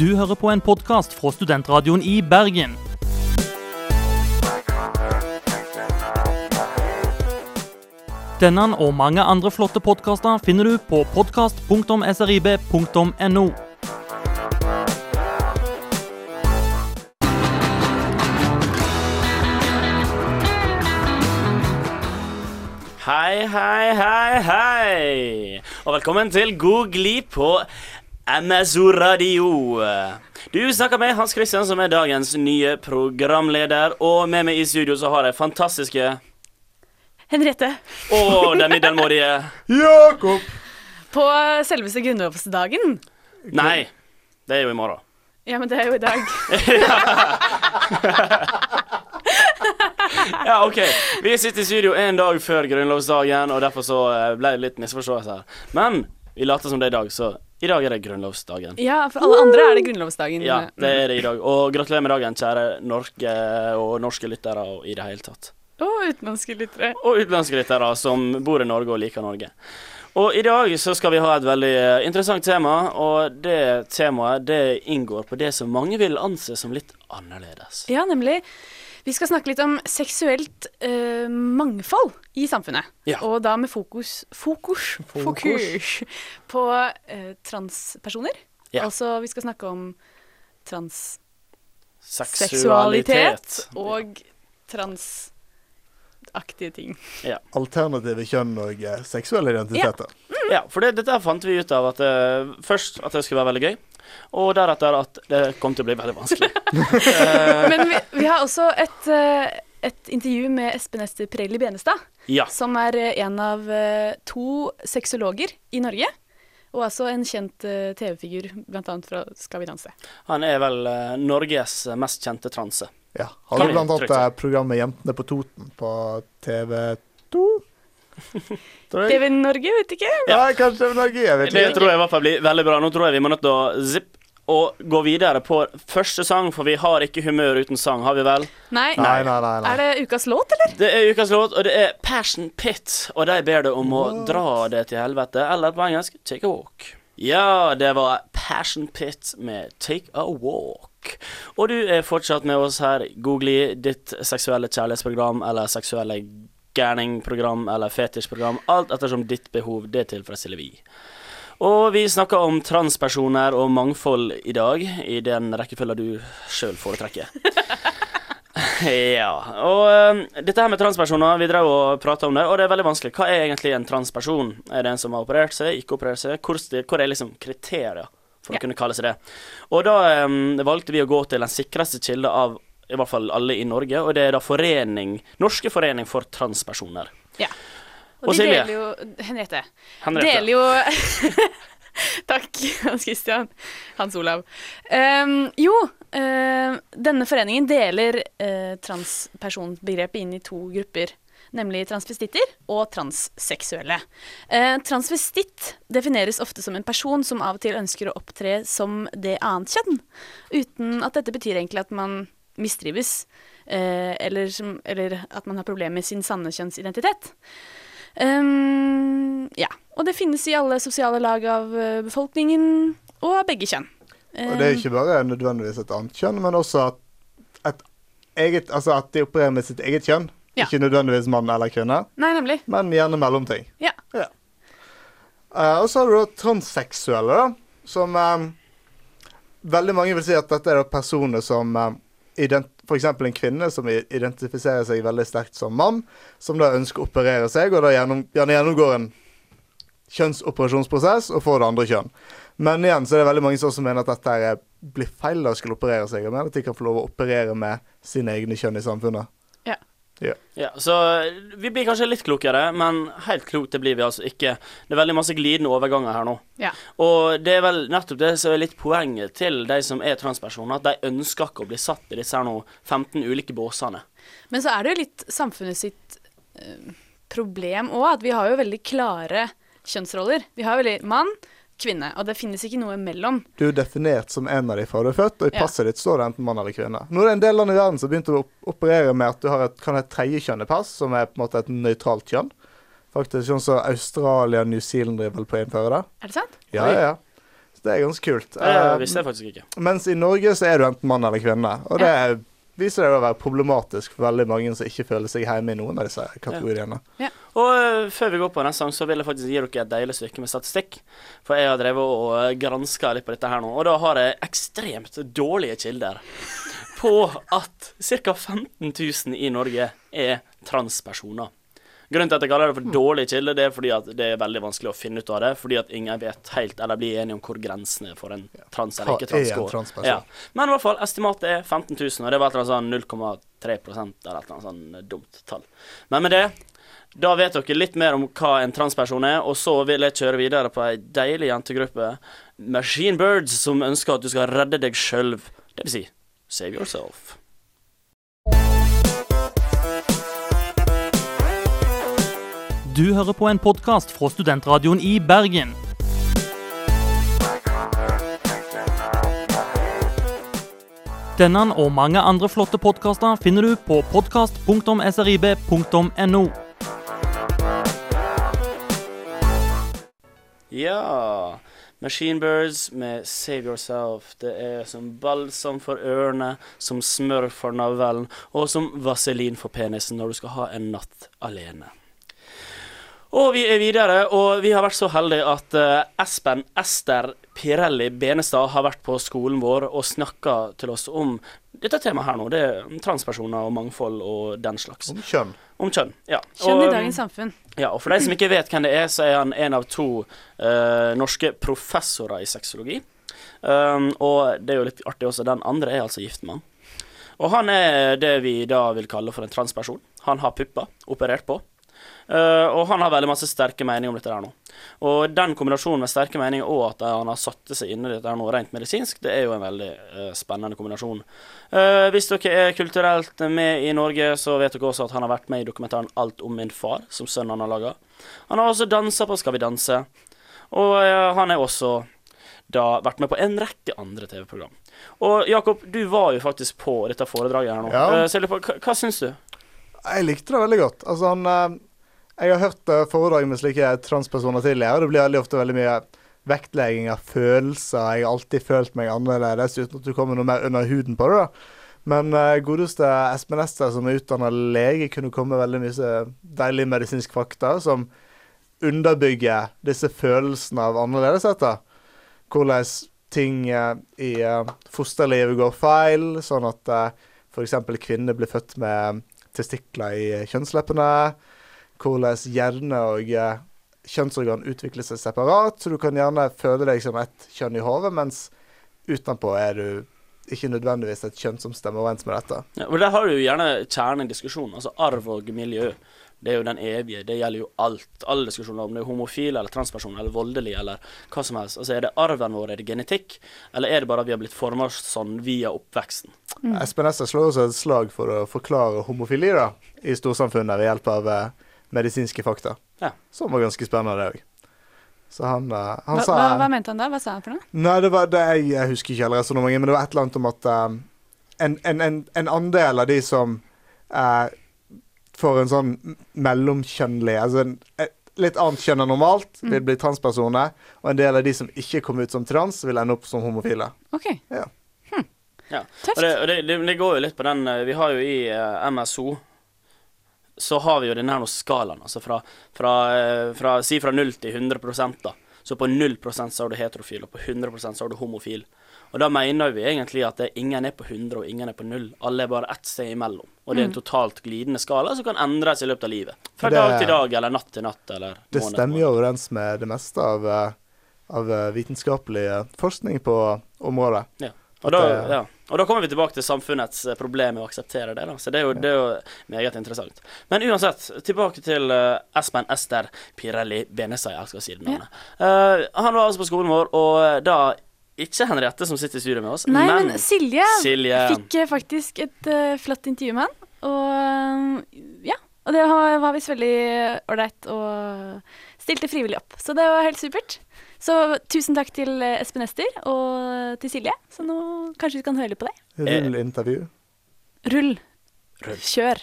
Du hører på en podkast fra Studentradioen i Bergen. Denne og mange andre flotte podkaster finner du på podkast.srib.no. Hei, hei, hei, hei. Og velkommen til God glid på MSO Radio. Du snakker med Hans Christian, som er dagens nye programleder. Og med meg i studio så har jeg fantastiske Henriette. og den middelmådige Jakob! På selveste grunnlovsdagen. Nei, det er jo i morgen. Ja, men det er jo i dag. Ja, OK. Vi sitter i studio en dag før grunnlovsdagen, og derfor så eh, ble det litt misforståelse her. Men vi later som det er i dag, så i dag er det grunnlovsdagen. Ja, for alle andre er det grunnlovsdagen. Ja, det er det i dag. Og gratulerer med dagen, kjære Norge og norske lyttere og i det hele tatt. Og utenlandske lyttere. Og utenlandske lyttere som bor i Norge og liker Norge. Og i dag så skal vi ha et veldig eh, interessant tema, og det temaet det inngår på det som mange vil anse som litt annerledes. Ja, nemlig. Vi skal snakke litt om seksuelt uh, mangfold i samfunnet. Ja. Og da med fokus Fokus, fokus på uh, transpersoner. Ja. Altså, vi skal snakke om Seksualitet. transseksualitet og transaktige ting. Alternative kjønn og eh, seksuelle identiteter. Ja, for det, dette fant vi ut av at uh, først at det skulle være veldig gøy, og deretter at det kom til å bli veldig vanskelig. Eh, Men vi, vi har også et, eh, et intervju med Espen Ester Pirelli Benestad. ja. som er eh, en av to sexologer i Norge. Og altså en kjent TV-figur, bl.a. fra Skal vi danse. Han er vel Norges mest kjente transe. Ja. Han Hadde bl.a. programmet Jentene på Toten på TV2. TV Norge, vet ikke. Ja, kanskje var noe, jeg vet Det tror jeg i hvert fall blir veldig bra. Nå tror jeg vi må nødt til å zipp og gå videre på første sang, for vi har ikke humør uten sang, har vi vel? Nei. Nei, nei, nei. nei. Er det ukas låt, eller? Det er ukas låt, og det er Passion Pit, og de ber deg om å dra det til helvete, eller på engelsk Take a Walk. Ja, det var Passion Pit med Take a Walk. Og du er fortsatt med oss her, Googly, ditt seksuelle kjærlighetsprogram, eller seksuelle gærningprogram, eller fetisjprogram, alt ettersom ditt behov, det tilfredsstiller vi. Og vi snakker om transpersoner og mangfold i dag, i den rekkefølgen du sjøl foretrekker. Ja. Og eh, dette her med transpersoner, vi drev og prata om det, og det er veldig vanskelig. Hva er egentlig en transperson? Er det en som har operert seg, ikke operert seg? Hvor, hvor er liksom kriterier for Ja. å kunne kalle seg det? Og da um, valgte vi å gå til den sikreste kilde av i hvert fall alle i Norge, og det er da forening, Norske forening for transpersoner. Ja. Og Og de deler jo Henriette. Henriette. Deler jo Takk, Hans Christian. Hans Olav. Um, jo, uh, denne foreningen deler uh, transpersonbegrepet inn i to grupper. Nemlig transvestitter og transseksuelle. Uh, transvestitt defineres ofte som en person som av og til ønsker å opptre som det annet kjønn, uten at dette betyr egentlig at man mistrives, eh, eller, som, eller at man har problemer med sin sanne kjønnsidentitet. Um, ja. Og det finnes i alle sosiale lag av eh, befolkningen, og av begge kjønn. Og det er ikke bare nødvendigvis et annet kjønn, men også at, et eget, altså at de opererer med sitt eget kjønn. Ja. Ikke nødvendigvis mann eller kvinne, Nei, nemlig. men gjerne mellomting. Ja. Eh, og så har du da transseksuelle, da, som um, Veldig mange vil si at dette er personer som uh, F.eks. en kvinne som identifiserer seg veldig sterkt som mann, som da ønsker å operere seg, og da gjennom, gjerne gjennomgår en kjønnsoperasjonsprosess og får det andre kjønn. Men igjen så er det veldig mange som mener at dette blir feil å skulle operere seg, og mener at de kan få lov å operere med sine egne kjønn i samfunnet. Ja. Ja, så vi blir kanskje litt klokere, men helt klokt det blir vi altså ikke. Det er veldig masse glidende overganger her nå. Ja. Og det er vel nettopp det som er litt poenget til de som er transpersoner, at de ønsker ikke å bli satt i disse her nå 15 ulike båsene. Men så er det jo litt samfunnet sitt øh, problem òg, at vi har jo veldig klare kjønnsroller. Vi har veldig mann, kvinne, og det finnes ikke noe mellom. Du er definert som en av de fra du er født, og i Ja. passet ditt står det enten mann eller kvinne. Nå er det en del land i verden som begynte å operere med at du har et, kan ha et tredje kjønn i pass, som er på en måte et nøytralt kjønn. Faktisk sånn som Australia og New Zealand driver vel på å innføre det. Er det sant? Ja, ja, ja. Så det er ganske kult. Det Eh, visste jeg faktisk ikke. mens i Norge så er du enten mann eller kvinne. Og det viser det å være problematisk for veldig mange som ikke føler seg hjemme i noen av disse kategoriene. Ja, Og øh, før vi går på neste sang, så vil jeg faktisk gi dere et deilig stykke med statistikk. For jeg har drevet og øh, granska litt på dette her nå, og da har jeg ekstremt dårlige kilder på at ca. 15 000 i Norge er transpersoner. Grunnen til at jeg kaller det for dårlig kilde, det er fordi at det er veldig vanskelig å finne ut av det. Fordi at ingen vet helt, eller blir enige om hvor grensene for en trans eller ikke trans går. Trans Ja. Men i hvert fall, estimatet er 15 000, og det var et eller annet sånn 0,3 eller et eller annet sånn dumt tall. Men med det da vet dere litt mer om hva en transperson er, og så vil jeg kjøre videre på ei deilig jentegruppe, Machine Birds, som ønsker at du skal redde deg sjøl. Det vil si, save yourself. Du hører på en podkast fra Studentradioen i Bergen. Denne og mange andre flotte podkaster finner du på podkast.srib.no. Ja Machine Birds med Save Yourself. Det er som balsam for ørene, som smør for navlen, og som vaselin for penisen når du skal ha en natt alene. Og vi er videre, og vi har vært så heldige at eh, Espen Ester Pirelli Benestad har vært på skolen vår og snakka til oss om dette temaet her nå. Det er transpersoner og mangfold og den slags. Om kjønn. Om kjønn. ja. Kjønn Og, i dagens samfunn. ja, og for de som ikke vet hvem det er, så er han en av to uh, norske professorer i sexologi. Um, og det er jo litt artig også, den andre er altså gift med han. Og han er det vi da vil kalle for en transperson. Han har pupper, operert på. Eh, og han har veldig masse sterke meninger om dette her nå. Og den kombinasjonen med sterke meninger og at han har satt seg inn i dette her nå rent medisinsk, det er jo en veldig eh, spennende kombinasjon. Eh, hvis dere er kulturelt med i Norge, så vet dere også at han har vært med i dokumentaren 'Alt om min far', som sønnen han har laga. Han har også dansa på 'Skal vi danse', og han er også da vært med på en rekke andre TV-program. Og Jakob, du var jo faktisk på dette foredraget her nå. Ja. Så jeg lurer på, hva, hva syns du? Jeg likte det veldig godt. Altså, han, jeg har hørt eh, foredrag med slike transpersoner tidligere, det blir veldig ofte veldig mye vektlegging av følelser. Jeg har alltid følt meg annerledes, uten at du kommer noe mer under huden på det. da. Men uh, godeste Espen Ester, som er utdanna lege, kunne komme med veldig mye deilig medisinsk fakta som underbygger disse følelsene av annerledeshet. da. Hvordan ting uh, i uh, fosterlivet går feil, sånn at uh, f.eks. kvinner blir født med testikler i kjønnsleppene. Hvordan hjerne og eh, kjønnsorgan utvikler seg separat. Så du kan gjerne føle deg som ett kjønn i hodet, mens utenpå er du ikke nødvendigvis et kjønn som stemmer overens med dette. Ja, og Der har du jo gjerne kjernen i diskusjonen, altså arv og miljø. Det er jo den evige. Det gjelder jo alt. Alle diskusjoner om det er homofil eller transperson eller voldelig eller hva som helst. Altså Er det arven vår, er det genetikk, eller er det bare at vi har blitt forma sånn via oppveksten? Espen Ester slår også et slag for å forklare homofili da, i storsamfunnet ved hjelp av eh, medisinske fakta. Ja. Som var ganske spennende, det òg. Så han, eh, han Hva, sa hva, hva mente han da? Hva sa han for noe? Nei, det var det jeg, jeg husker ikke hele resonnementet, men det var et eller annet om at um, en, en, en, en andel av de som uh, får en sånn mellomkjønnlig Altså en, et litt annet kjønn enn normalt, vil bli transpersoner, og en del av de som ikke kom ut som trans, vil ende opp som homofile. OK. Ja. Ja. Tøft. Og det, og det, det, går jo litt på den Vi har jo i uh, MSO så har vi jo denne her skalaen. Altså fra, fra, eh, fra Si fra 0 til 100 da. Så på 0 så har du heterofil, og på 100 så har du homofil. Og da mener vi egentlig at det, ingen er på 100 og ingen er på 0. Alle er bare ett sted imellom. Og det er en totalt glidende skala som kan endres i løpet av livet. Fra Det- dag til dag eller natt til natt eller måned Det stemmer jo overens med det meste av, eh, av eh, vitenskapelig forskning på området. Ja. Og, da, ja. Og da kommer vi tilbake til samfunnets eh, problem med å akseptere det. da Så det er jo, det er jo meget interessant. Men uansett, tilbake til eh, Espen Ester Pirelli Benestad. Jeg skal si det navnet. Eh, han var altså på skolen vår, og da ikke Henriette som sitter i studio med oss, Nei, men, men Silje, Silje. fikk faktisk et uh, flott intervju med han. Og uh, ja. Og det var, var visst veldig ålreit og stilte frivillig opp. Så det var helt supert. Så tusen takk til eh, Espen Ester og til Silje. Så nå kanskje vi kan høre litt på det. Rull intervju. Rull. Rull. Kjør.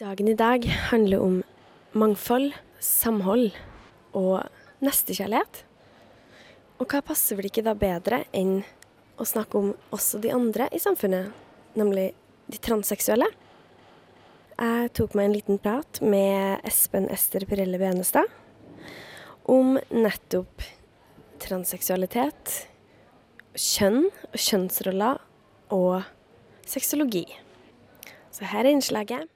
Dagen i dag handler om mangfold, samhold og nestekjærlighet. Og hva passer vel ikke da bedre enn å snakke om også de andre i samfunnet, nemlig de transseksuelle? Jeg tok meg en liten prat med Espen Ester Pirelle Benestad om nettopp transseksualitet, kjønn og kjønnsroller og sexologi. Så her er innslaget.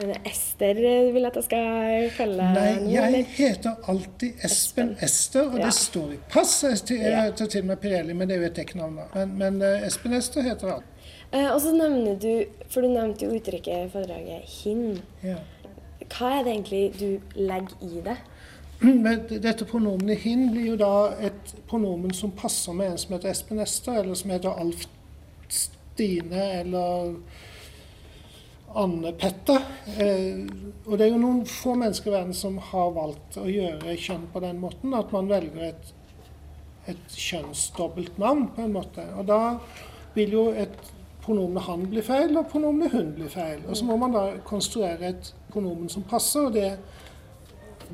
Er Ester du vil at jeg skal følge Nei, jeg heter alltid Espen Ester, og Ja. det står i pass. Jeg til, Ja. til og med Pirelli, men det er jo et dekknavn. da. Men, men eh, Espen Ester heter han. Eh, og så nevner du, for du nevnte jo uttrykket i foredraget 'hin'. Ja. Hva er det egentlig du legger i det? Men dette pronomenet 'hin' blir jo da et pronomen som passer med en som heter Espen Ester, eller som heter Alf Stine, eller Anne Petter. Eh, og det er jo noen få mennesker i verden som har valgt å gjøre kjønn på den måten, at man velger et, et kjønnsdobbelt navn på en måte. Og da vil jo et pronomen han bli feil, og pronomenet hun bli feil. Og så må man da konstruere et pronomen som passer, og det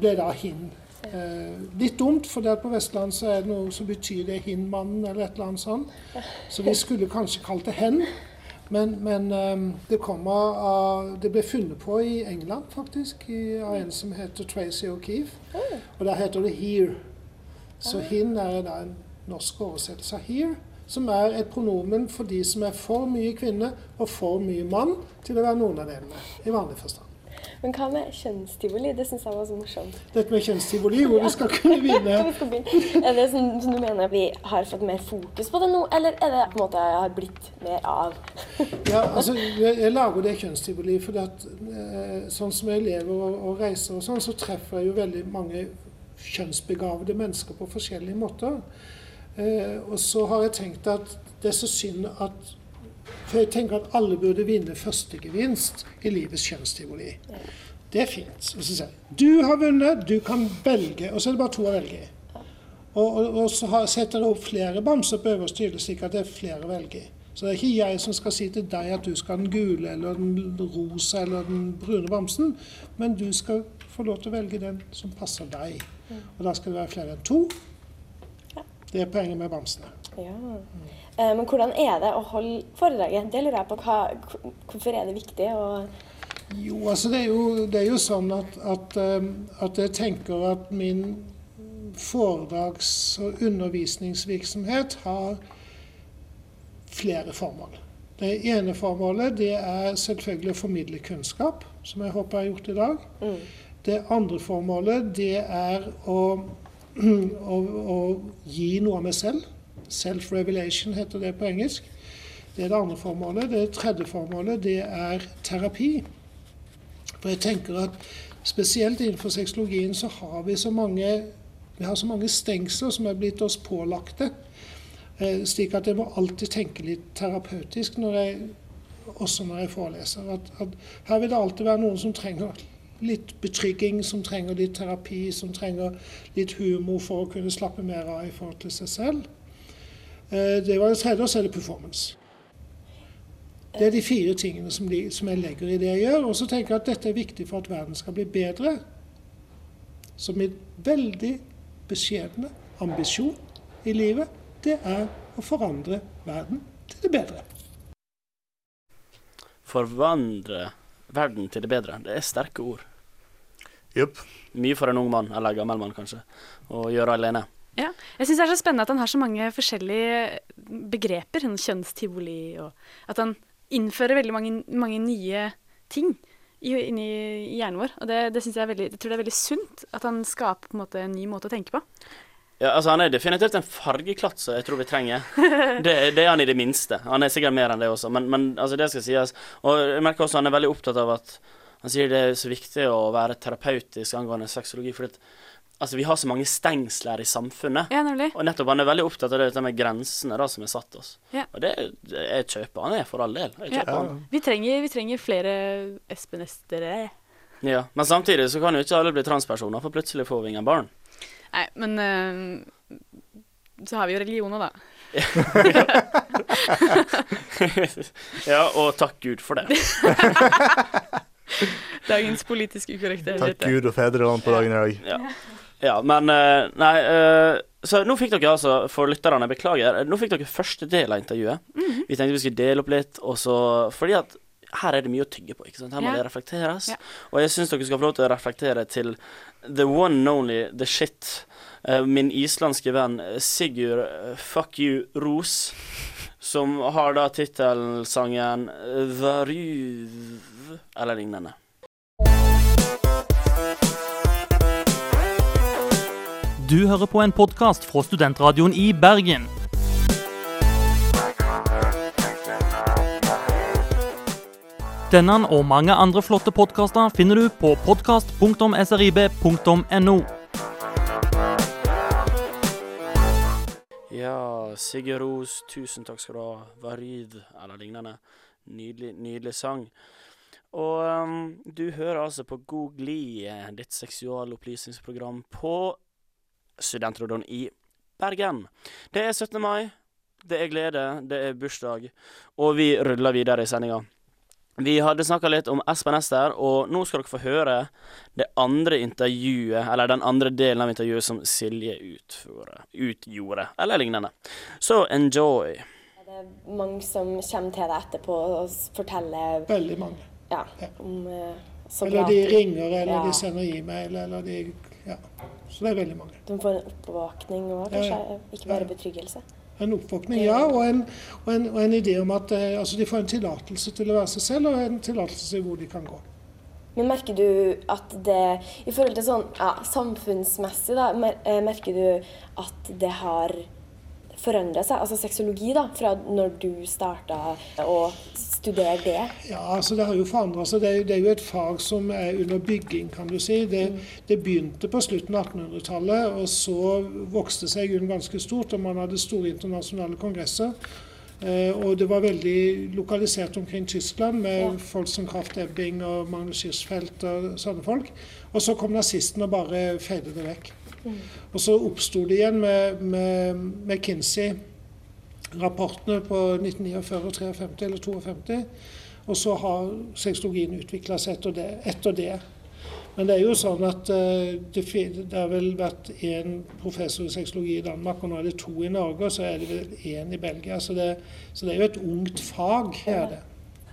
ble da hin. Eh, litt dumt, for der på Vestland så er det noe som betyr det hin-mannen eller et eller annet sånt. Så vi skulle kanskje kalt det hen. Men, men eh, det, av, det ble funnet på i England, faktisk, i, av en som heter Tracy O'Keefe. Og der heter det here. Så hin er da en norsk oversettelse av here, som er et pronomen for de som er for mye kvinne og for mye mann til å være noen av delene, i vanlig forstand. Men hva med kjønnstivoli? Det syns jeg var så morsomt. Dette med kjønnstivoli, hvor vi skal kunne vinne. Er det sånn som du mener vi har fått mer fokus på det nå, eller er det på en måte jeg har blitt mer av? Ja, altså, jeg, jeg lager det kjønnstivoli fordi at eh, sånn som jeg lever og, og reiser og sånn, så treffer jeg jo veldig mange kjønnsbegavede mennesker på forskjellige måter. Eh, og så har jeg tenkt at det er så synd at For jeg tenker at alle burde vinne førstegevinst i livets kjønnstivoli. Det er fint. Og så sier jeg du har vunnet, du kan velge. Og så er det bare to å velge i. Og, og, og så har, setter jeg opp flere bamser på øverste hylle, slik at det er flere å velge i. Så det er ikke jeg som skal si til deg at du skal ha den gule eller den rosa eller den brune bamsen, men du skal få lov til å velge den som passer deg. Og da skal det være flere enn to. Det er poenget med bamsene. Ja. Eh, men hvordan er det å holde foredraget? Det lurer jeg på. Hva, hvorfor er det viktig? Jo, altså det er jo, det er jo sånn at, at, um, at jeg tenker at min foredrags- og undervisningsvirksomhet har flere formål. Det ene formålet det er selvfølgelig å formidle kunnskap, som jeg håper jeg har gjort i dag. Det andre formålet det er å, å, å gi noe av meg selv. Self-revelation heter det på engelsk. Det er det andre formålet. Det tredje formålet det er terapi. For jeg tenker at spesielt innenfor sexologien så har vi så mange, vi har så mange stengsler som er blitt oss pålagte. Eh, slik at jeg må alltid tenke litt terapeutisk når jeg, også når jeg foreleser. At, at her vil det alltid være noen som trenger litt betrygging, som trenger litt terapi, som trenger litt humor for å kunne slappe mer av i forhold til seg selv. Eh, det var det tredje, og så er det performance. Det er de fire tingene som, de, som jeg legger i det jeg gjør. Og så tenker jeg at dette er viktig for at verden skal bli bedre. Så min veldig beskjedne ambisjon i livet, det er å forandre verden til det bedre. Forvandre verden til det bedre. Det er sterke ord. Jupp. Mye for en ung mann, eller gammel mann kanskje, å gjøre alene. Ja. Jeg syns det er så spennende at han har så mange forskjellige begreper. Sånn kjønnstivoli og At han innfører veldig mange, mange nye ting inni hjernen vår. Og det, det synes jeg, er veldig, jeg tror det er veldig sunt at han skaper på en, måte, en ny måte å tenke på. Ja, altså Han er definitivt en fargeklatt som jeg tror vi trenger. Det, det er han i det minste. Han er sikkert mer enn det også, men, men altså det skal sies. Og jeg merker også han er veldig opptatt av at han sier det er så viktig å være terapeutisk angående sexologi. For altså, vi har så mange stengsler i samfunnet. Ja, nemlig. Og nettopp han er veldig opptatt av det med grensene da, som er satt oss. Ja. Og det, det jeg kjøper han er for all del. Jeg Ja. han. Vi trenger, vi trenger flere Espen Estere. Ja. Men samtidig så kan jo ikke alle bli transpersoner, for plutselig får vi ingen barn. Nei, men øh, så har vi jo religioner, da. ja, og takk Gud for det. Dagens politisk ukorrekte. Takk Gud og fedreland på dagen i dag. Ja, ja men eh, Nei, eh, så nå fikk dere altså, for lytterne, beklager, nå fikk dere første del av intervjuet. Vi tenkte vi skulle dele opp litt, og så Fordi at her er det mye å tygge på. ikke sant? Her må yeah. det reflekteres. Yeah. Og jeg syns dere skal få lov til å reflektere til the one and only, the shit. eh, min islandske venn eh, Sigurd eh, Fuck You Ros, som har da tittelsangen The Ruv, eller lignende. Du hører på en podkast fra Studentradioen i Bergen. Denne og mange andre flotte podkaster finner du på podkast.srib.no. Ja, Sigurd Ros, tusen takk skal du ha. Varyd eller lignende. Nydelig, nydelig sang. Og um, du hører altså på God glid, eh, ditt seksualopplysningsprogram på Studentradioen i Bergen. Det er 17. mai, det er glede, det er bursdag, og vi ruller videre i sendinga. Vi hadde snakka litt om Espen Ester, og nå skal dere få høre det andre intervjuet, eller den andre delen av intervjuet som Silje utfører, utgjorde, eller lignende. Så enjoy. Det er mange som kommer til deg etterpå og forteller Veldig mange. ja, Ja. om eh, Eller de ringer, eller Ja. de sender e-mail, eller de Ja. Så det er veldig mange. de får en oppvåkning og kanskje ja. ikke bare Ja. betryggelse. En oppvåkning, ja, og en, og en, og en idé om at eh, altså de får en tillatelse til å være seg selv, og en tillatelse til hvor de kan gå. Men merker du at det I forhold til sånn ja, samfunnsmessig, da, eh, merker du at det har forandra seg? Altså sexologi, da, fra når du starta å studere det? Ja, altså Det har jo forandra seg. Det, er- det er jo et fag som er under bygging, kan du si. Det, det begynte på slutten av 1800-tallet, og så vokste seg grunnen ganske stort. og Man hadde store internasjonale kongresser. Eh, og det var veldig lokalisert omkring Tyskland, med Ja. folk som Kraft Ebbing og Magnus Hirschfeldt og sånne folk. Og så kom nazistene og bare feide det vekk. Og så oppsto det igjen med, med McKinsey-rapportene på 1949 og 53 eller 52. Og så har sexologien utvikla seg etter det, etter det. Men det er jo sånn at eh, det, det har vel vært én professor i sexologi i Danmark, og nå er det to i Norge, og så er det vel én i Belgia. Så det, så det er jo et ungt fag. er det.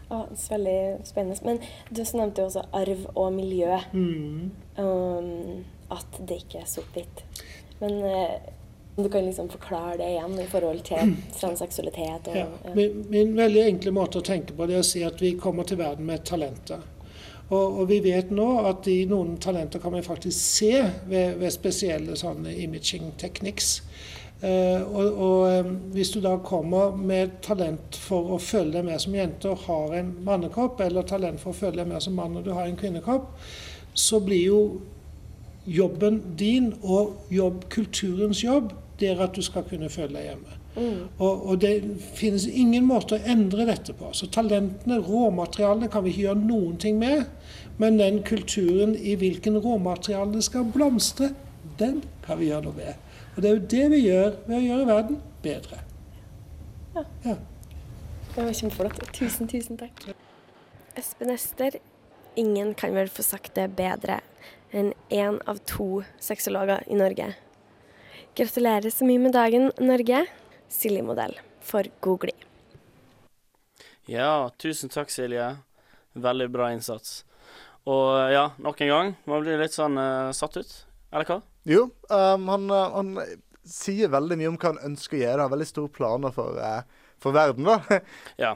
Ja, det er veldig spennende. Men du nevnte jo også arv og miljø. Mm. Um, at det ikke er sort-hvitt. Men eh, du kan liksom forklare det igjen i forhold til transseksualitet og Ja. ja. Min, min veldig enkle måte å tenke på det er å si at vi kommer til verden med talenter. Og, og vi vet nå at de, noen talenter kan vi faktisk se ved, ved spesielle sånne imaging techniques. Uh, og, og eh, hvis du da kommer med talent for å føle deg mer som jente og har en mannekropp, eller talent for å føle deg mer som mann og du har en kvinnekropp, så blir jo jobben din og jobb, kulturens jobb, det er at du skal kunne føle deg hjemme. Og, og det finnes ingen måte å endre dette på. Så talentene, råmaterialene, kan vi ikke gjøre noen ting med. Men den kulturen i hvilken råmateriale det skal blomstre, den kan vi gjøre noe med. Og det er jo det vi gjør ved å gjøre verden bedre. Ja. Det var kjempeflott. Tusen, tusen takk. Espen Ester, ingen kan vel få sagt det bedre enn én av to sexologer i Norge. Gratulerer så mye med dagen, Norge. Silje Modell for Googli. Ja, tusen takk, Silje. Veldig bra innsats. Og ja, nok en gang. Man blir litt sånn uh, satt ut, eller hva? Jo, um, han, uh, han sier veldig mye om hva han ønsker å gjøre. Har veldig store planer for, uh, for verden, da. Ja.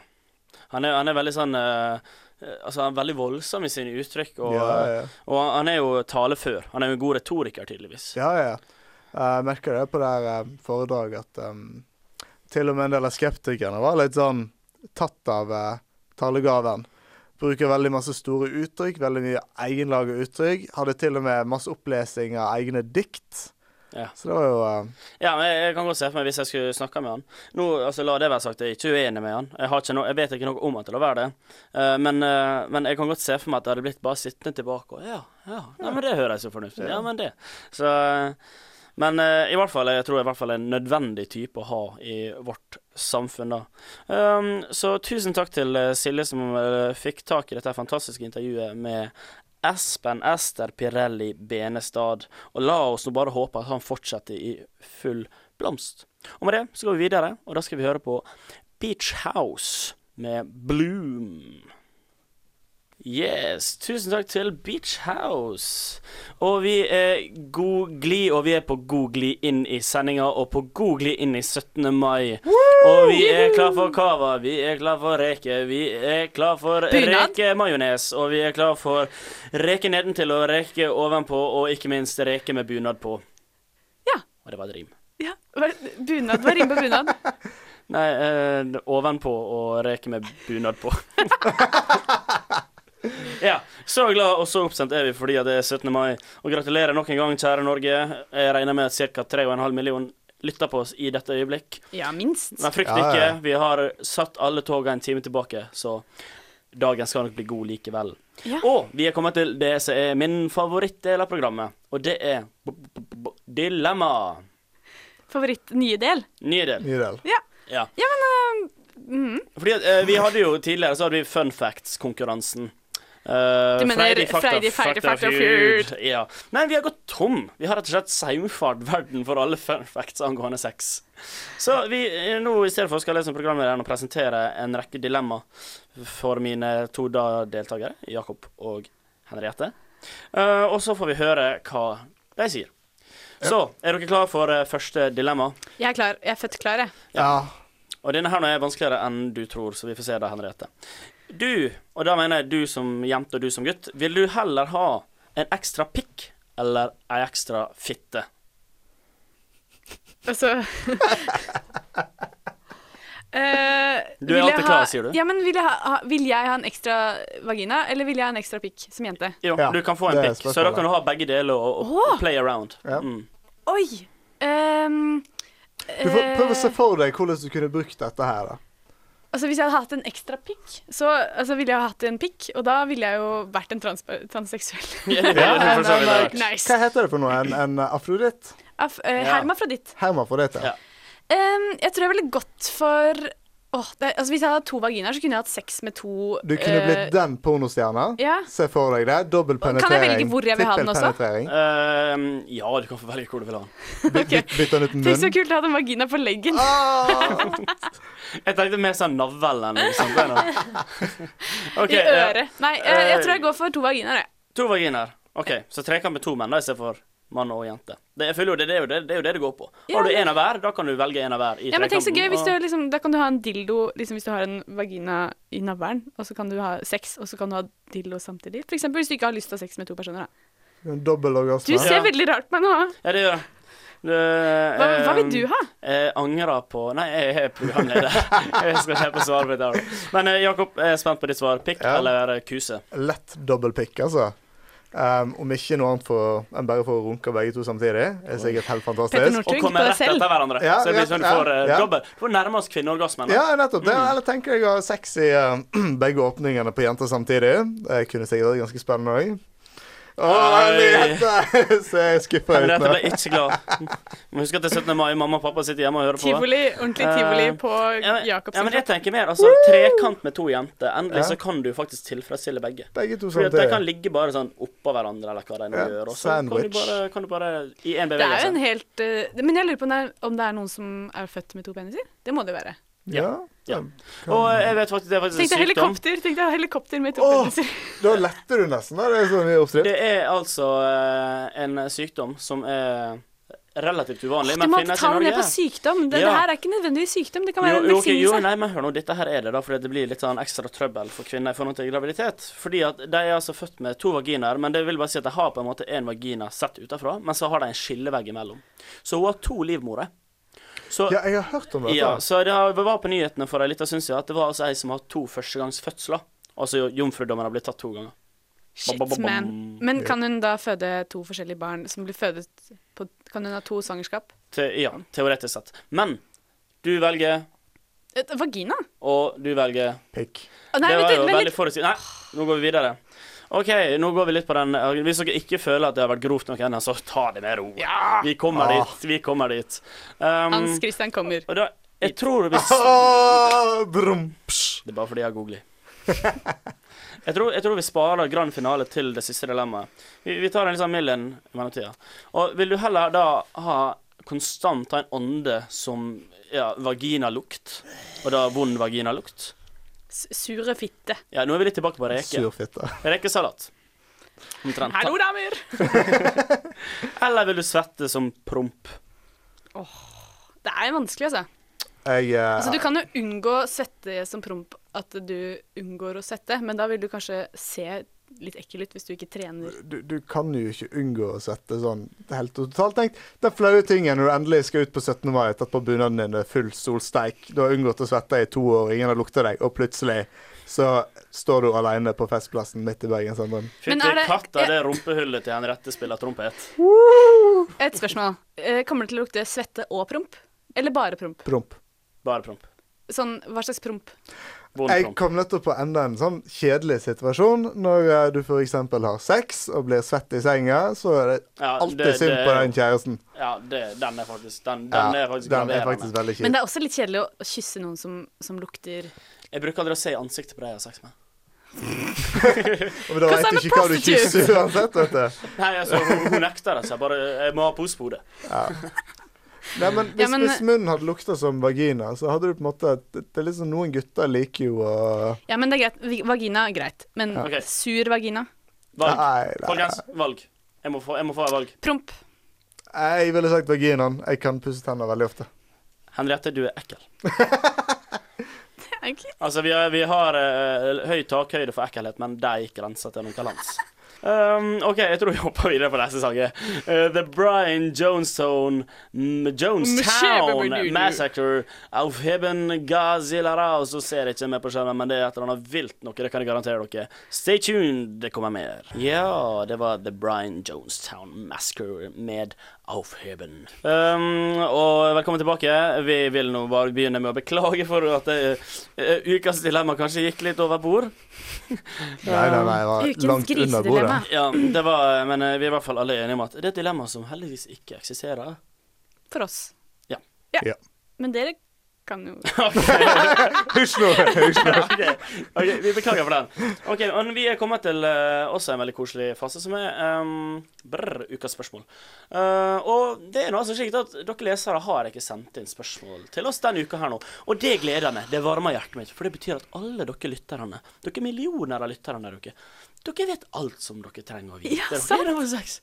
Han er, han er veldig sånn eh, eh, Altså, han er veldig voldsom i sine uttrykk, og, ja, ja. og han er jo talefør. Han er jo en god retoriker, tydeligvis. Ja, ja. Jeg merker det på det her eh, foredraget at um, til og med en del av skeptikerne var litt sånn tatt av uh, talegaven. Bruker veldig masse store uttrykk, veldig mye egenlaga uttrykk. Hadde til og med masse opplesing av egne dikt. Ja. Så det var jo uh... Ja, men jeg, jeg kan godt se for meg hvis jeg skulle snakka med han. Nå, altså La det være sagt, jeg er ikke uenig med han. Jeg, no, jeg vet ikke noe om han til å være det. Uh, men, uh, men jeg kan godt se for meg at det hadde blitt bare sittende tilbake og Ja, ja, nei, men det høres jo fornuftig ut. Ja, men det. Så Men eh, i hvert fall, jeg tror i hvert fall en nødvendig type å ha i vårt samfunn, da. Um, så tusen takk til Silje som uh, fikk tak i dette fantastiske intervjuet med Espen Ester Pirelli Benestad. Og la oss nå bare håpe at han fortsetter i full blomst. Og med det så går vi videre, og da skal vi høre på Beach House med Bloom. Yes, tusen takk til Beach House. Og vi er god glid, og vi er på god glid inn i sendinga, og på god glid inn i 17. mai. Og vi er klar for cava, vi er klar for reke, vi er klar for rekemajones, og vi er klar for reke nedentil og reke ovenpå, og ikke minst reke med bunad på. Ja. Og det var et rim. Ja, bunad. Hva rimer på bunad? Nei, eh, ovenpå og reke med bunad på. ja, så glad og så oppstemt er vi fordi det er 17. mai. Og gratulerer nok en gang, kjære Norge. Jeg regner med at ca. 3,5 millioner lytter på oss i dette øyeblikk. Ja, minst. Men frykt Ja, ja. ikke, vi har satt alle toga en time tilbake, så dagen skal nok bli god likevel. Ja. Og vi er kommet til det som er min favorittdel av programmet, og det er b- b- b- dilemma. Favoritt nye del? Nye del. Nye del. Ja. Ja, men uh, mm, Fordi eh, vi hadde jo tidligere så hadde vi Fun Facts-konkurransen. Uh, Du mener Freidig, Fakta. Ja. Men vi har gått tom. Vi har rett og slett saumfart verden for alle fun facts angående sex. Så vi eh, nå i stedet for skal jeg som programleder presentere en rekke dilemma for mine to da deltakere, Jakob og Henriette. Uh, og så får vi høre hva de sier. Så, er dere klar for uh, første dilemma? jeg er klar. Jeg er født klar, jeg. Ja. Og denne her nå er vanskeligere enn du tror, så vi får se da, Henriette. Du, og da mener jeg du som jente og du som gutt, vil du heller ha en ekstra pikk eller ei ekstra fitte? Altså uh, Du er alltid klar, ha- sier du? Ja, men vil jeg, ha, vil jeg ha en ekstra vagina, eller vil jeg ha en ekstra pikk som jente? Jo, Ja, du kan få en pikk, så da kan du ha begge deler og, og Åh! play around. Ja. Mm. Oi! ehm, Du får prøve å se eh, for deg hvordan du kunne brukt dette her. da. Altså Hvis jeg hadde hatt en ekstra pikk, så altså, ville jeg hatt en pikk, og da ville jeg jo vært en trans transseksuell. Ja, nice. Hva heter det for noe? En, en afroditt? Af, eh, Ja. Hermafroditt. Hermafroditt, ja. Ja. Ehm, jeg tror jeg ville gått for åh, det, altså Hvis jeg hadde hatt to vaginaer, så kunne jeg hatt sex med to Du kunne eh, blitt den pornostjerna. Ja. Se for deg det. Dobbel Kan jeg penetrering. velge hvor jeg vil ha den også? Ehm, ja, du kan få velge hvor du vil ha den. Bytte den uten den ut Tenk så kult å ha en vagina på leggen. Ah! Jeg tenkte mer sånn navlen. Liksom. Det er noe. I eh, øret. Nei, jeg, jeg tror jeg går for to vaginaer, jeg. To vaginaer. OK, så trekant med to menn da, istedenfor mann og jente. Det, jeg føler jo det, det, er jo det, det er jo det det går på. Ja, Har du en av hver, da kan du velge en av hver i Ja, men tenk så gøy hvis du liksom, Da kan du ha en dildo liksom hvis du har en vagina i navlen, og så kan du ha sex, og så kan du ha dildo samtidig. For eksempel hvis du ikke har lyst til å ha sex med to personer. Da. En dobbel Du ser Ja. veldig rart på meg nå. Ja, det gjør jeg. Det, Hva, hva vil du ha? Jeg angrer på Nei, jeg er programleder. jeg skal ikke på på mitt. Men eh, Jakob, jeg er spent på ditt svar. Pikk Ja. eller eh, kuse? Lett dobbel pikk, altså. Um, om ikke noe annet for, enn bare for å runke begge to samtidig. er sikkert helt fantastisk. Og komme rett etter hverandre. Ja, så det blir sånn du ja, får uh, ja. Du får nærme oss kvinneorgasmen. Ja, nettopp. Det, Mm. eller tenker jeg å ha sex i uh, begge åpningene på jenter samtidig. Det kunne sikkert vært ganske spennende òg. Å, Oi. Så jeg skuffa ut nå. ble ikke glad. Må huske at det er 17. mai, mamma og pappa sitter hjemme og hører på. Tivoli, ordentlig tivoli Eh, på Ja, men, Jakobs ja, men jeg tenker mer altså trekant med to jenter. Endelig Ja. så kan du faktisk tilfredsstille begge. Begge to Fordi at de kan ligge bare sånn oppå hverandre, eller hva de nå Ja, gjør. Og så kan du sandwich. bare, kan du bare i én Det er jo bevegelse. en helt eh, Men jeg lurer på om det, er, om det er noen som er født med to peniser? Det må det jo være. Ja. Ja. kan- Og jeg vet faktisk det er faktisk Tenk deg helikopter Tenk deg helikopter med to Åh! Da letter du nesten. Det er sånn. Det er altså eh, en sykdom som er relativt uvanlig, Du men må finnes i ta den ned på sykdom. Det, Ja. det her er ikke nødvendigvis sykdom. Det kan være Jo, en jo, okay, jo, nei, men hør nå, dette her er det da fordi det blir litt sånn ekstra trøbbel for kvinner i forhold til graviditet. Fordi at de er altså født med to vaginaer, men det vil bare si at de har på en måte én vagina sett utenfra, men så har de en skillevegg imellom. Så hun har to livmorer. Så, Ja, jeg har hørt om dette. ja, så det var på nyhetene for ei lita stund siden at det var altså ei som har to førstegangsfødsler. Altså jomfrudommen har blitt tatt to ganger. Shit, ba, ba, ba, man. Men kan hun da føde to forskjellige barn som blir fødet på Kan hun ha to svangerskap? Te, ja, teoretisk sett. Men du velger, Et, vagina? og du velger Pikk. Det var jo veldig litt. forutsigbart. Nei, nå går vi videre. OK, nå går vi litt på den eh, Hvis dere ikke føler at det har vært grovt nok ennå, så ta det med ro. Vi kommer Ah. dit. Vi kommer dit. Um, Hans Christian kommer. og da, jeg tror hvis Ah. Det er bare fordi jeg har googlet. Jeg tror, jeg tror vi sparer grand finale til det siste dilemmaet. Vi, vi tar en liksom mild en i mellomtida. Og vil du heller da ha konstant ha en ånde som ja, vaginalukt, og da vond vaginalukt? Sure fitte. Ja, nå er vi litt tilbake på reke. Sur fitte. Rekesalat. Omtrent. Hallo, damer! Eller vil du svette som promp? Åh, Det er vanskelig, altså. Jeg, uh, altså. Du kan jo unngå svette som promp at du unngår å svette, men da vil du kanskje se litt ekkel ut hvis du ikke trener. du, du kan jo ikke unngå å sette sånn helt totalt tenkt. Den flaue tingen når du endelig skal ut på 17. mai, tatt på bunaden din, det er full solsteik, du har unngått å svette i to år, ingen har lukta deg, og plutselig så står du alene på Festplassen midt i Bergen sentrum. Fytti det- katta, det rumpehullet til Henriette spiller trompet. Et spørsmål. Eh, Kommer det til å lukte svette og promp? Eller bare promp? Promp. Bare promp. Sånn, hva slags promp? Jeg kom nettopp på enda en sånn kjedelig situasjon. Når uh, du f.eks. har sex og blir svett i senga, så er det Ja, alltid det- synd det- på den kjæresten. Ja, det, den er faktisk Den, Ja, den er faktisk den er faktisk veldig Men det er også litt kjedelig å kysse noen som, som lukter Jeg bruker aldri å se i ansiktet på de jeg har sex med. Men da veit vet du ikke hva du kysser uansett, vet du. Nei, altså, hun, hun nekter det, så jeg bare Jeg må ha pose på hodet. Nei, men hvis, Ja, men- hvis munnen hadde lukta som vagina, så hadde du på en måte Det det er liksom Noen gutter liker jo å Ja, men det er greit. Vagina er greit. Men Ok. sur vagina? Valg. Nei, nei. Folkens, valg. Jeg må få, jeg må få et valg. Promp. Jeg ville sagt vaginaen. Jeg kan pusse tenner veldig ofte. Henriette, du er ekkel. Ikke- Altså, vi, har- vi har uh, høy takhøyde for ekkelhet, men det er ikke grensa til noen lands. Um, OK, jeg tror vi hopper videre på neste sang. Uh, the Brian Jonestown Jonestown Massacre of Heben Gazilara. Og så ser jeg ikke med på skjermen, men det er et eller annet vilt noe. Det kan jeg garantere dere. Stay tuned, det kommer mer. Ja, det var The Brian Jonestown Massacre med Aufheben. Um, og velkommen tilbake. Vi vil nå bare begynne med å beklage for at det, uh, ukas dilemma kanskje gikk litt over bord. Nei, nei, nei. Det var langt under bordet. Grisedilemma. Ja, det var, men eh, vi er i hvert fall alle enige om at det er et dilemma som heldigvis ikke eksisterer. For oss. Ja. Ja. Men dere kan jo Hysj nå! Hysj nå. ok, vi beklager for den. Ok, men Vi er kommet til uh, også en veldig koselig fase, som er um, brr, ukas spørsmål. Uh, og det er nå altså slik at dere lesere har ikke sendt inn spørsmål til oss denne uka her nå. Og det gleder meg. Det varmer hjertet mitt. For det betyr at alle dere lytterne, dere millioner av lytterne der dere, dere vet alt som dere trenger å vite. Ja, sant.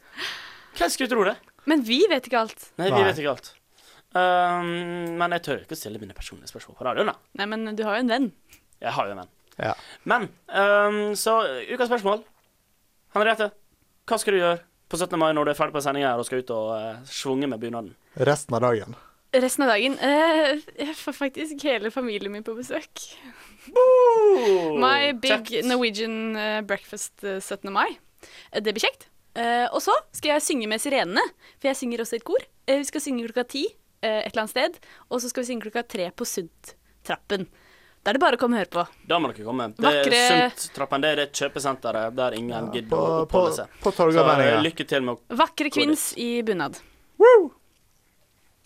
Hvem skulle tro det? Men vi vet ikke alt. Nei, vi Nei. vet ikke alt. Um, men jeg tør ikke å stille mine personlige spørsmål på radioen. da. Nei, men du har jo en venn. Jeg har jo en venn. Ja. Men um, så ukas spørsmål. Henriette, hva skal du gjøre på 17. mai når du er ferdig på sendinga her og skal ut og uh, svunge med bunaden? Resten av dagen. Resten av dagen Uh, Jeg får faktisk hele familien min på besøk. My big Kjekt. Norwegian eh, breakfast eh, 17. mai. Eh, det blir kjekt. Eh, og så skal jeg synge med sirenene, for jeg synger også i et kor. Eh, vi skal synge klokka ti eh, et eller annet sted, og så skal vi synge klokka tre på Sundtrappen. Da er det bare å komme og høre på. Da må dere komme. Det er Vakre- Sunt-trappen. Det er det kjøpesenteret der ingen På, gidder å oppholde seg. på Så uh, lykke til med å Vakre kvinns i bunad.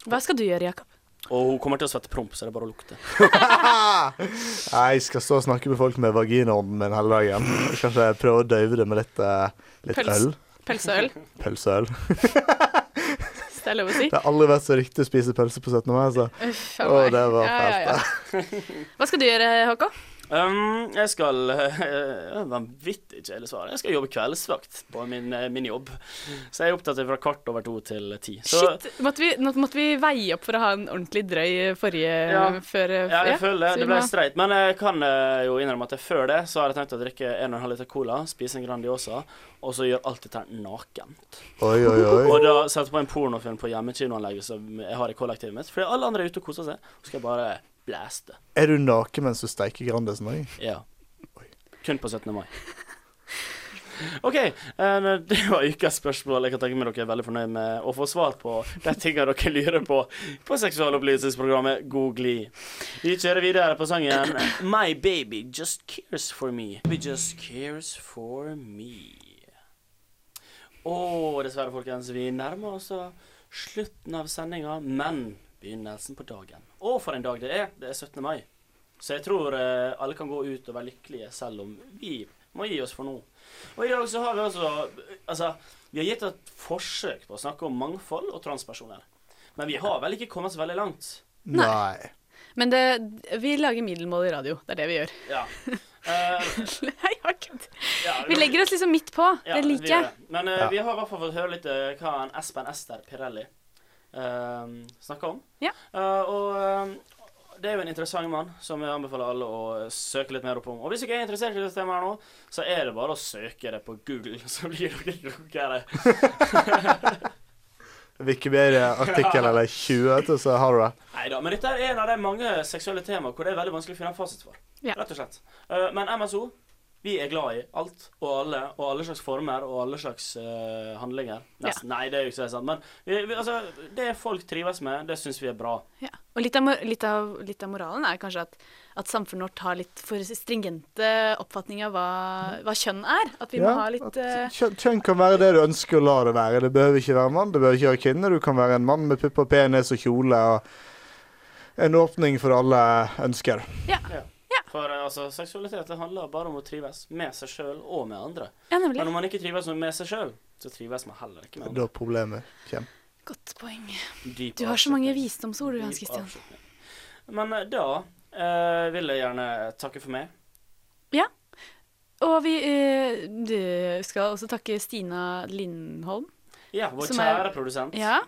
Hva skal du gjøre, Jakob? Og hun kommer til å svette promp, så det er bare å lukte. Jeg skal stå og snakke med folk med vaginaånden min hele dagen. Kanskje prøve å døyve det med litt, eh, litt Pøls. øl. Pølseøl. Pølseøl. Det er lov å si. Det har aldri vært så riktig å spise pølse på 17. mai, altså. Uff Å, det var Ja, ja, ja. Hva skal du gjøre, Håkon? Um, jeg skal uh, Vanvittig kjedelig svar. Jeg skal jobbe kveldsvakt på min, uh, min jobb. Så jeg er opptatt fra kvart over to til ti. Så Shit, måtte vi, måtte vi veie opp for å ha en ordentlig drøy forrige Ja. før Ja, jeg føler det. det ble streit. Men jeg kan uh, jo innrømme at jeg før det så har jeg tenkt å drikke 1,5 liter cola, spise en Grandiosa, og så gjøre alt dette nakent. Oi, oi, oi. Og da sette på en pornofilm på hjemmekinoanlegget som jeg har i kollektivet mitt. Fordi alle andre er ute og koser seg. Så skal jeg bare blæste. Er du naken mens du steiker Grandisen òg? Ja. Kun på 17. mai. OK, eh, det var ukas spørsmål. Jeg kan tenke meg dere er veldig fornøyd med å få svar på de tingene dere lurer på på seksualopplysningsprogrammet Googly. Vi kjører videre på sangen My Baby Just Cares For Me. Baby Just Cares For Me. Og dessverre, folkens, vi nærmer oss slutten av sendinga, men begynnelsen på dagen. Og for en dag det er. Det er 17. mai. Så jeg tror eh, alle kan gå ut og være lykkelige, selv om vi Må gi oss for nå. Og i dag så har vi altså Altså, vi har gitt et forsøk på å snakke om mangfold og transpersoner. Men vi har vel ikke kommet så veldig langt. Nei. Men det, vi lager middelmål i radio. Det er det vi gjør. Ja. Uh, Nei, jeg har kødd. ja, Vi legger oss liksom midt på. ja, det liker jeg. Men uh, Ja. vi har i hvert fall fått høre litt uh, hva en Espen Ester Pirelli snakker om. Ja. Eh, og eh, det er jo en interessant mann som jeg anbefaler alle å søke litt mer opp om. Og hvis dere er interessert i dette temaet nå, så er det bare å søke det på Google, så blir dere klokere. Wikipedia-artikkel eller 20, vet du, så har du det. Nei da, men dette er en av de mange seksuelle temaer hvor det er veldig vanskelig å finne en fasit for. Ja. Rett og slett. Eh, men MSO, vi er glad i alt og alle, og alle slags former og alle slags uh, handlinger. Nesten. Nei, det er jo ikke så sant, men vi, vi, altså, det folk trives med, det syns vi er bra. Ja. Og litt av, litt, av, litt av moralen er kanskje at, at samfunnet vårt har litt for stringente oppfatninger av hva, hva kjønn er. At vi må ha litt eh, kjønn, kjønn kan være det du ønsker å la det være. Det behøver ikke være mann, det behøver ikke være kvinne. Du kan være en mann med pupper, penis og kjole. og En åpning for alle ønsker. Ja, For eh, altså, seksualitet det handler bare om å trives med seg sjøl og med andre. ja Men når man ikke trives med seg sjøl, så trives man heller ikke med andre. Da problemet kommer. Godt poeng. Deep Du har så mange visdomsord, du, Hans Christian. Men eh, da eh, vil jeg gjerne takke for meg. Ja. Og vi eh, du skal også takke Stina Lindholm. Ja, vår kjære er- produsent. Ja.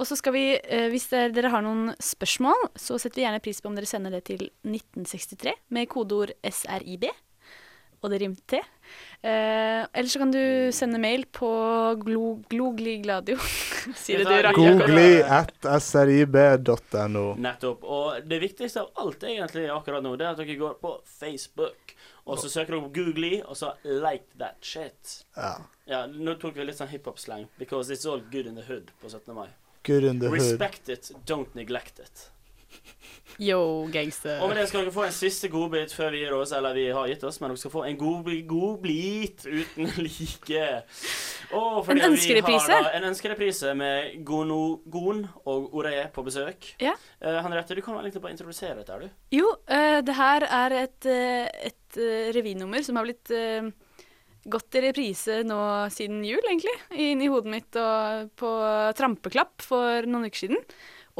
Og så skal vi, eh, hvis dere, har noen spørsmål, så setter vi gjerne pris på om dere sender det til 1963 med kodeord SRIB. Og det rimte til. Eh, eller så kan du sende mail på glo, glogligladio. Sier det du, rakk. Googly at srib.no. Nettopp. Og det viktigste av alt egentlig akkurat nå, det er at dere går på Facebook. Og så søker dere på Googly, og så like that shit. Ja. Ja, nå tok vi litt sånn hiphop-slang. Because it's all good in the hood på 17. mai. Good in the hood. Respect it, don't neglect it. Yo, gangster. Og med det skal dere få en siste godbit før vi gir oss, eller vi har gitt oss, men dere skal få en godbit god bit uten like. Og fordi En vi ønskereprise? har da En ønskereprise med Gono, Gon og Oré på besøk. Ja. Uh, Henriette, du kan vel egentlig bare introdusere dette, er du? Jo, uh, det her er et, uh, et revynummer som har blitt gått i reprise nå siden jul, egentlig. Inn i hodet mitt og på trampeklapp for noen uker siden.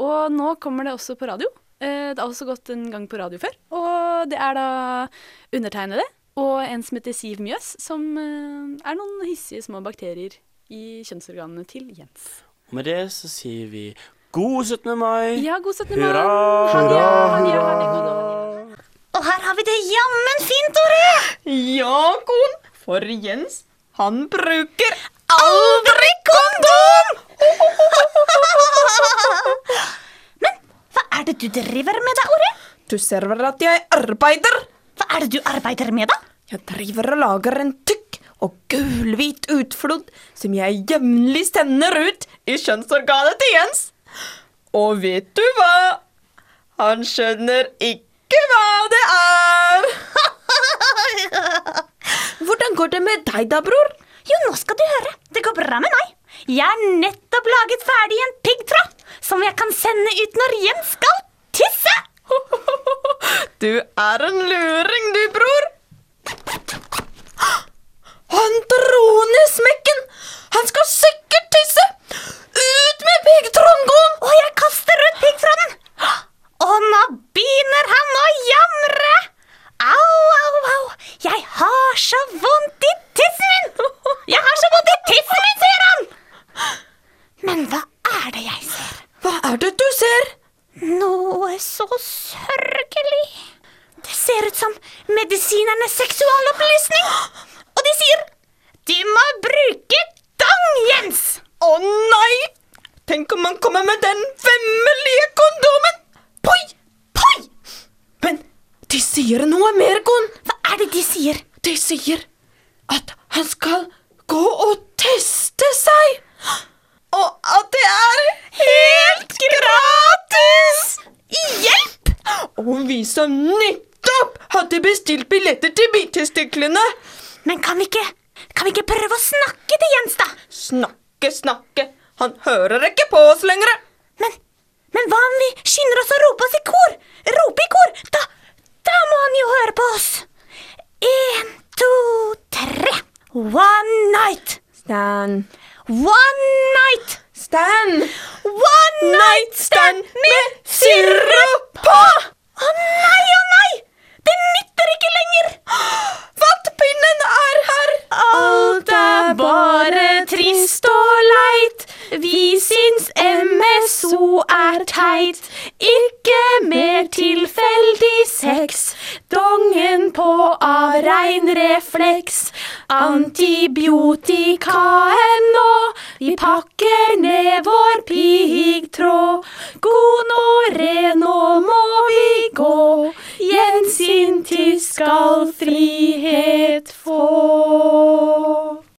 Og nå kommer det også på radio. Eh, det har også gått en gang på radio før. Og det er da undertegnede og en som heter Siv Mjøs, som eh, er noen hissige små bakterier i kjønnsorganene til Jens. Og med det så sier vi god 17. mai. Ja, god 17. mai! Hurra! Hurra, Hurra. Og her har vi det jammen fint, Tore! Ja, Gon. For Jens, han bruker Aldri kondom! Men hva er det du driver med da, Ore? Du ser vel at jeg arbeider? Hva er det du arbeider med, da? Jeg driver og lager en tykk og gulhvit utflod som jeg jevnlig sender ut i kjønnsorganet til Jens. Og vet du hva? Han skjønner ikke hva det er. Hvordan går det med deg da, bror? Jo, nå skal du høre. Det går bra med meg. Jeg har nettopp laget ferdig en piggtråd som jeg kan sende ut når Jens skal tisse. Du er en luring, du, bror. Han dro ned smekken. Han skal sikkert tisse. Ut med piggtråden! Og jeg kaster ut piggtråden. Og nå begynner han å jamre. Au, au, au. Jeg har så vondt i tissen min. Jeg har så vondt i tissen min, sier han. Men hva er det jeg ser? Hva er det du ser? Noe så sørgelig. Det ser ut som medisinernes seksualopplysning. Og de sier du må bruke dang, Jens. Å nei! Tenk om han kommer med den vemmelige kondomen! Poi! Poi! Men de sier noe mer, Gunn. Hva er det de sier? De sier at han skal gå og teste seg. Og at det er helt gratis! Hjelp! Og vi som nettopp hadde bestilt billetter til bitestiklene. Men kan vi ikke Kan vi ikke prøve å snakke til Jens, da? Snakke, snakke. Han hører ikke på oss lenger. Men, men hva om vi skynder oss å rope oss i kor? Rope i kor? Da, da må han jo høre på oss. En, to, tre One night. Stan. One night! Stan! One night stand med sirup på! Å nei, å nei! Det nytter ikke lenger! Vattpinnen er her! Alt er bare trist og leit. Vi syns MSO er teit. Ikke mer tilfeldig sex. Dongen på av rein refleks. Antibiotikaen nå. Vi pakker ned vår piggtråd. Gonoré, nå må vi gå. Gjensyn til skal frihet få.